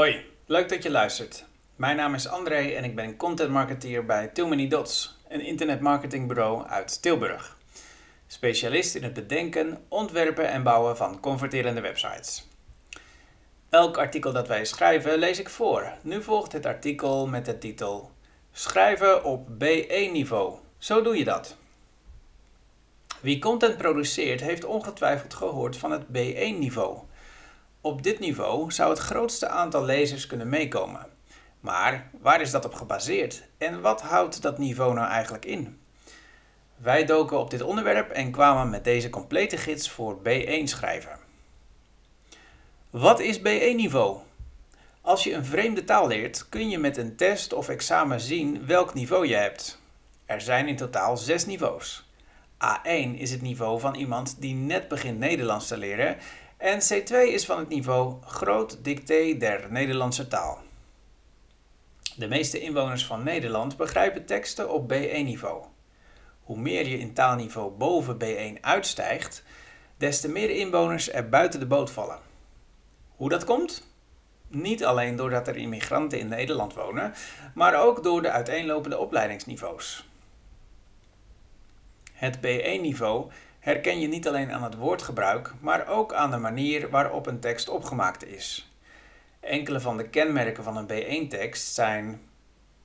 Hoi, leuk dat je luistert. Mijn naam is André en ik ben content marketeer bij Too Many Dots, een internetmarketingbureau uit Tilburg. Specialist in het bedenken, ontwerpen en bouwen van converterende websites. Elk artikel dat wij schrijven lees ik voor. Nu volgt het artikel met de titel Schrijven op B1-niveau. Zo doe je dat. Wie content produceert heeft ongetwijfeld gehoord van het B1-niveau. Op dit niveau zou het grootste aantal lezers kunnen meekomen. Maar waar is dat op gebaseerd en wat houdt dat niveau nou eigenlijk in? Wij doken op dit onderwerp en kwamen met deze complete gids voor B1 schrijven. Wat is B1-niveau? Als je een vreemde taal leert, kun je met een test of examen zien welk niveau je hebt. Er zijn in totaal zes niveaus. A1 is het niveau van iemand die net begint Nederlands te leren en C2 is van het niveau groot dicté der Nederlandse taal. De meeste inwoners van Nederland begrijpen teksten op B1-niveau. Hoe meer je in taalniveau boven B1 uitstijgt, des te meer inwoners er buiten de boot vallen. Hoe dat komt? Niet alleen doordat er immigranten in Nederland wonen, maar ook door de uiteenlopende opleidingsniveaus. Het B1-niveau herken je niet alleen aan het woordgebruik, maar ook aan de manier waarop een tekst opgemaakt is. Enkele van de kenmerken van een B1-tekst zijn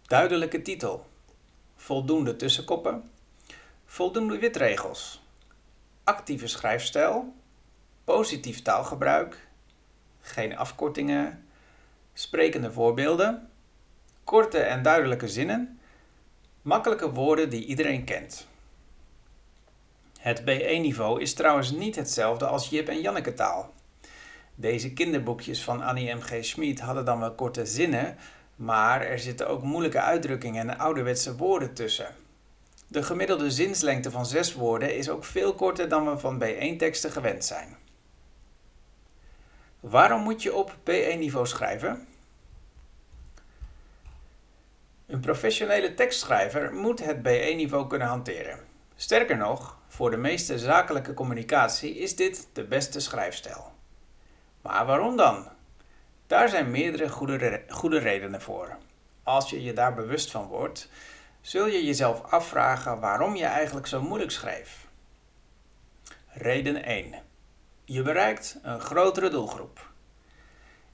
duidelijke titel, voldoende tussenkoppen, voldoende witregels, actieve schrijfstijl, positief taalgebruik, geen afkortingen, sprekende voorbeelden, korte en duidelijke zinnen, makkelijke woorden die iedereen kent. Het B1-niveau is trouwens niet hetzelfde als Jip en Janneke taal. Deze kinderboekjes van Annie M. G. Schmid hadden dan wel korte zinnen, maar er zitten ook moeilijke uitdrukkingen en ouderwetse woorden tussen. De gemiddelde zinslengte van zes woorden is ook veel korter dan we van B1-teksten gewend zijn. Waarom moet je op B1-niveau schrijven? Een professionele tekstschrijver moet het B1-niveau kunnen hanteren. Sterker nog, voor de meeste zakelijke communicatie is dit de beste schrijfstijl. Maar waarom dan? Daar zijn meerdere goede, goede redenen voor. Als je je daar bewust van wordt, zul je jezelf afvragen waarom je eigenlijk zo moeilijk schrijft. Reden 1. Je bereikt een grotere doelgroep.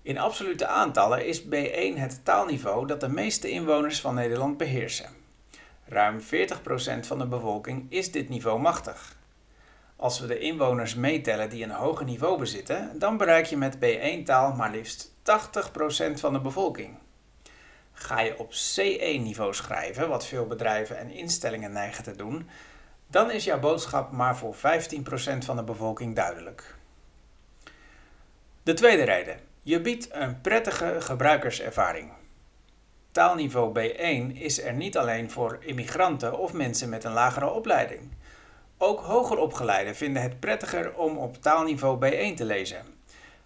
In absolute aantallen is B1 het taalniveau dat de meeste inwoners van Nederland beheersen. Ruim 40% van de bevolking is dit niveau machtig. Als we de inwoners meetellen die een hoger niveau bezitten, dan bereik je met B1-taal maar liefst 80% van de bevolking. Ga je op C1-niveau schrijven, wat veel bedrijven en instellingen neigen te doen, dan is jouw boodschap maar voor 15% van de bevolking duidelijk. De tweede reden. Je biedt een prettige gebruikerservaring. Taalniveau B1 is er niet alleen voor immigranten of mensen met een lagere opleiding. Ook hoger opgeleiden vinden het prettiger om op taalniveau B1 te lezen.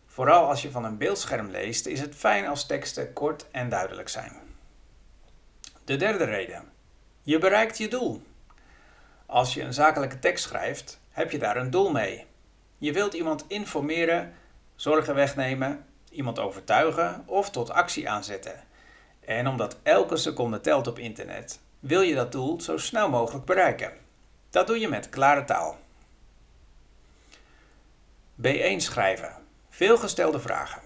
Vooral als je van een beeldscherm leest, is het fijn als teksten kort en duidelijk zijn. De derde reden. Je bereikt je doel. Als je een zakelijke tekst schrijft, heb je daar een doel mee. Je wilt iemand informeren, zorgen wegnemen, iemand overtuigen of tot actie aanzetten. En omdat elke seconde telt op internet, wil je dat doel zo snel mogelijk bereiken. Dat doe je met klare taal. B1 schrijven. Veelgestelde vragen.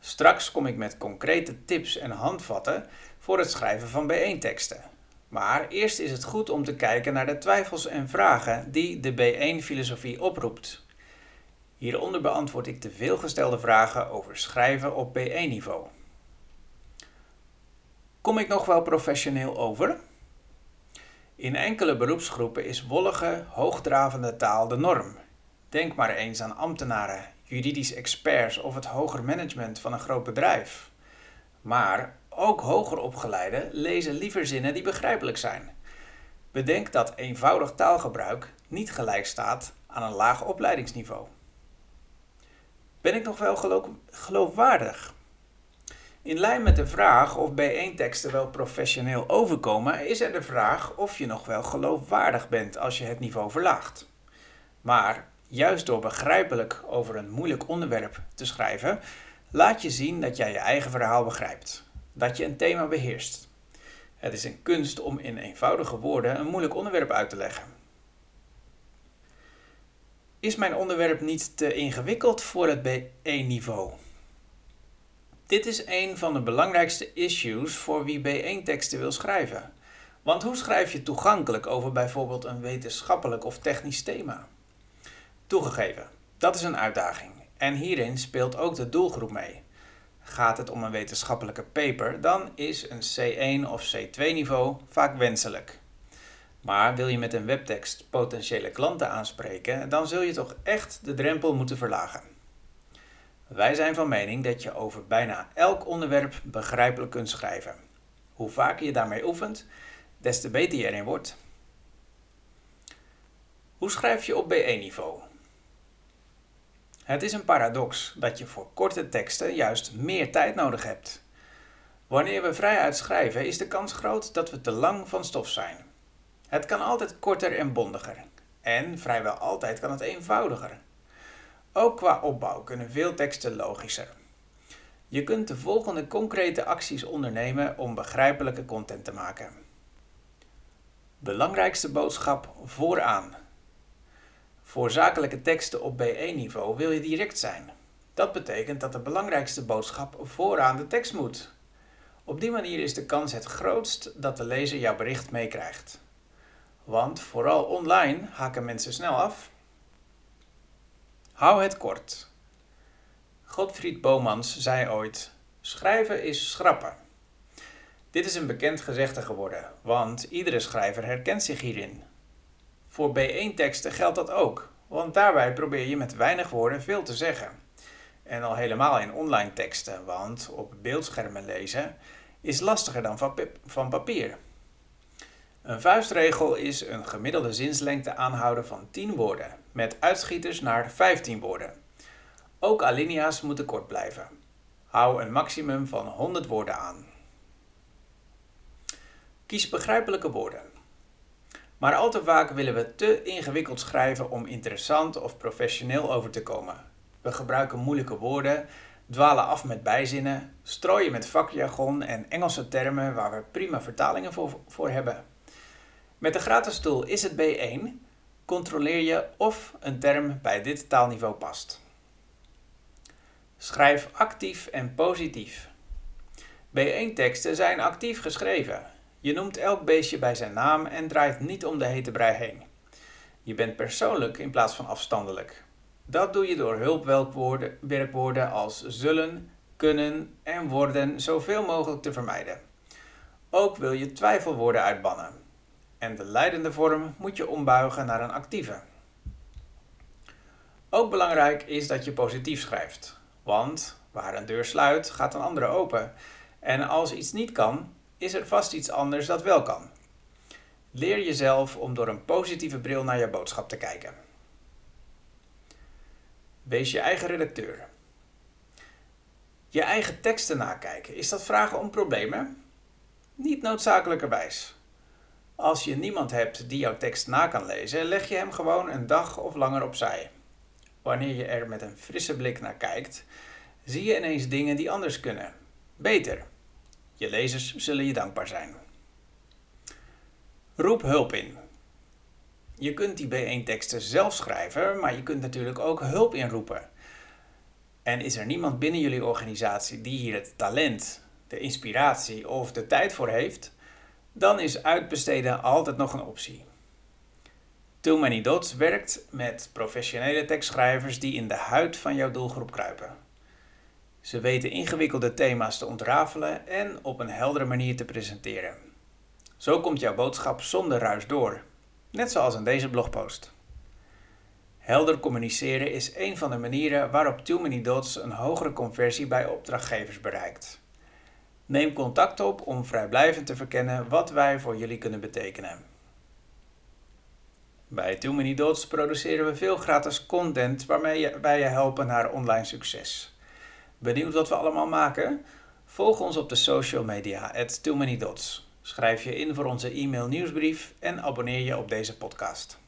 Straks kom ik met concrete tips en handvatten voor het schrijven van B1-teksten. Maar eerst is het goed om te kijken naar de twijfels en vragen die de B1-filosofie oproept. Hieronder beantwoord ik de veelgestelde vragen over schrijven op B1-niveau. Kom ik nog wel professioneel over? In enkele beroepsgroepen is wollige, hoogdravende taal de norm. Denk maar eens aan ambtenaren, juridisch experts of het hoger management van een groot bedrijf. Maar ook hoger opgeleiden lezen liever zinnen die begrijpelijk zijn. Bedenk dat eenvoudig taalgebruik niet gelijk staat aan een laag opleidingsniveau. Ben ik nog wel geloofwaardig? In lijn met de vraag of B1-teksten wel professioneel overkomen, is er de vraag of je nog wel geloofwaardig bent als je het niveau verlaagt. Maar juist door begrijpelijk over een moeilijk onderwerp te schrijven, Laat je zien dat jij je eigen verhaal begrijpt, dat je een thema beheerst. Het is een kunst om in eenvoudige woorden een moeilijk onderwerp uit te leggen. Is mijn onderwerp niet te ingewikkeld voor het B1-niveau? Dit is een van de belangrijkste issues voor wie B1-teksten wil schrijven. Want hoe schrijf je toegankelijk over bijvoorbeeld een wetenschappelijk of technisch thema? Toegegeven, dat is een uitdaging. En hierin speelt ook de doelgroep mee. Gaat het om een wetenschappelijke paper, dan is een C1 of C2 niveau vaak wenselijk. Maar wil je met een webtekst potentiële klanten aanspreken, dan zul je toch echt de drempel moeten verlagen. Wij zijn van mening dat je over bijna elk onderwerp begrijpelijk kunt schrijven. Hoe vaker je daarmee oefent, des te beter je erin wordt. Hoe schrijf je op B1-niveau? Het is een paradox dat je voor korte teksten juist meer tijd nodig hebt. Wanneer we vrijuit schrijven, is de kans groot dat we te lang van stof zijn. Het kan altijd korter en bondiger. En vrijwel altijd kan het eenvoudiger. Ook qua opbouw kunnen veel teksten logischer. Je kunt de volgende concrete acties ondernemen om begrijpelijke content te maken. Belangrijkste boodschap vooraan. Voor zakelijke teksten op B1-niveau wil je direct zijn. Dat betekent dat de belangrijkste boodschap vooraan de tekst moet. Op die manier is de kans het grootst dat de lezer jouw bericht meekrijgt. Want vooral online haken mensen snel af. Hou het kort. Godfried Bomans zei ooit: Schrijven is schrappen. Dit is een bekend gezegde geworden, want iedere schrijver herkent zich hierin. Voor B1-teksten geldt dat ook, want daarbij probeer je met weinig woorden veel te zeggen. En al helemaal in online teksten, want op beeldschermen lezen is lastiger dan van papier. Een vuistregel is een gemiddelde zinslengte aanhouden van 10 woorden, met uitschieters naar 15 woorden. Ook alinea's moeten kort blijven. Hou een maximum van 100 woorden aan. Kies begrijpelijke woorden. Maar al te vaak willen we te ingewikkeld schrijven om interessant of professioneel over te komen. We gebruiken moeilijke woorden, dwalen af met bijzinnen, strooien met vakjargon en Engelse termen waar we prima vertalingen voor, voor hebben. Met de gratis tool Is het B1 controleer je of een term bij dit taalniveau past. Schrijf actief en positief. B1-teksten zijn actief geschreven. Je noemt elk beestje bij zijn naam en draait niet om de hete brei heen. Je bent persoonlijk in plaats van afstandelijk. Dat doe je door hulpwerkwoorden als zullen, kunnen en worden zoveel mogelijk te vermijden. Ook wil je twijfelwoorden uitbannen. En de leidende vorm moet je ombuigen naar een actieve. Ook belangrijk is dat je positief schrijft. Want waar een deur sluit, gaat een andere open. En als iets niet kan, is er vast iets anders dat wel kan. Leer jezelf om door een positieve bril naar je boodschap te kijken. Wees je eigen redacteur. Je eigen teksten nakijken, is dat vragen om problemen? Niet noodzakelijkerwijs. Als je niemand hebt die jouw tekst na kan lezen, leg je hem gewoon een dag of langer opzij. Wanneer je er met een frisse blik naar kijkt, zie je ineens dingen die anders kunnen. Beter. Je lezers zullen je dankbaar zijn. Roep hulp in. Je kunt die B1-teksten zelf schrijven, maar je kunt natuurlijk ook hulp inroepen. En is er niemand binnen jullie organisatie die hier het talent, de inspiratie of de tijd voor heeft, dan is uitbesteden altijd nog een optie. Too Many Dots werkt met professionele tekstschrijvers die in de huid van jouw doelgroep kruipen. Ze weten ingewikkelde thema's te ontrafelen en op een heldere manier te presenteren. Zo komt jouw boodschap zonder ruis door, net zoals in deze blogpost. Helder communiceren is een van de manieren waarop Too Many Dots een hogere conversie bij opdrachtgevers bereikt. Neem contact op om vrijblijvend te verkennen wat wij voor jullie kunnen betekenen. Bij Too Many Dots produceren we veel gratis content waarmee wij je helpen naar online succes. Benieuwd wat we allemaal maken? Volg ons op de social media at Too Many Dots. Schrijf je in voor onze e-mail nieuwsbrief en abonneer je op deze podcast.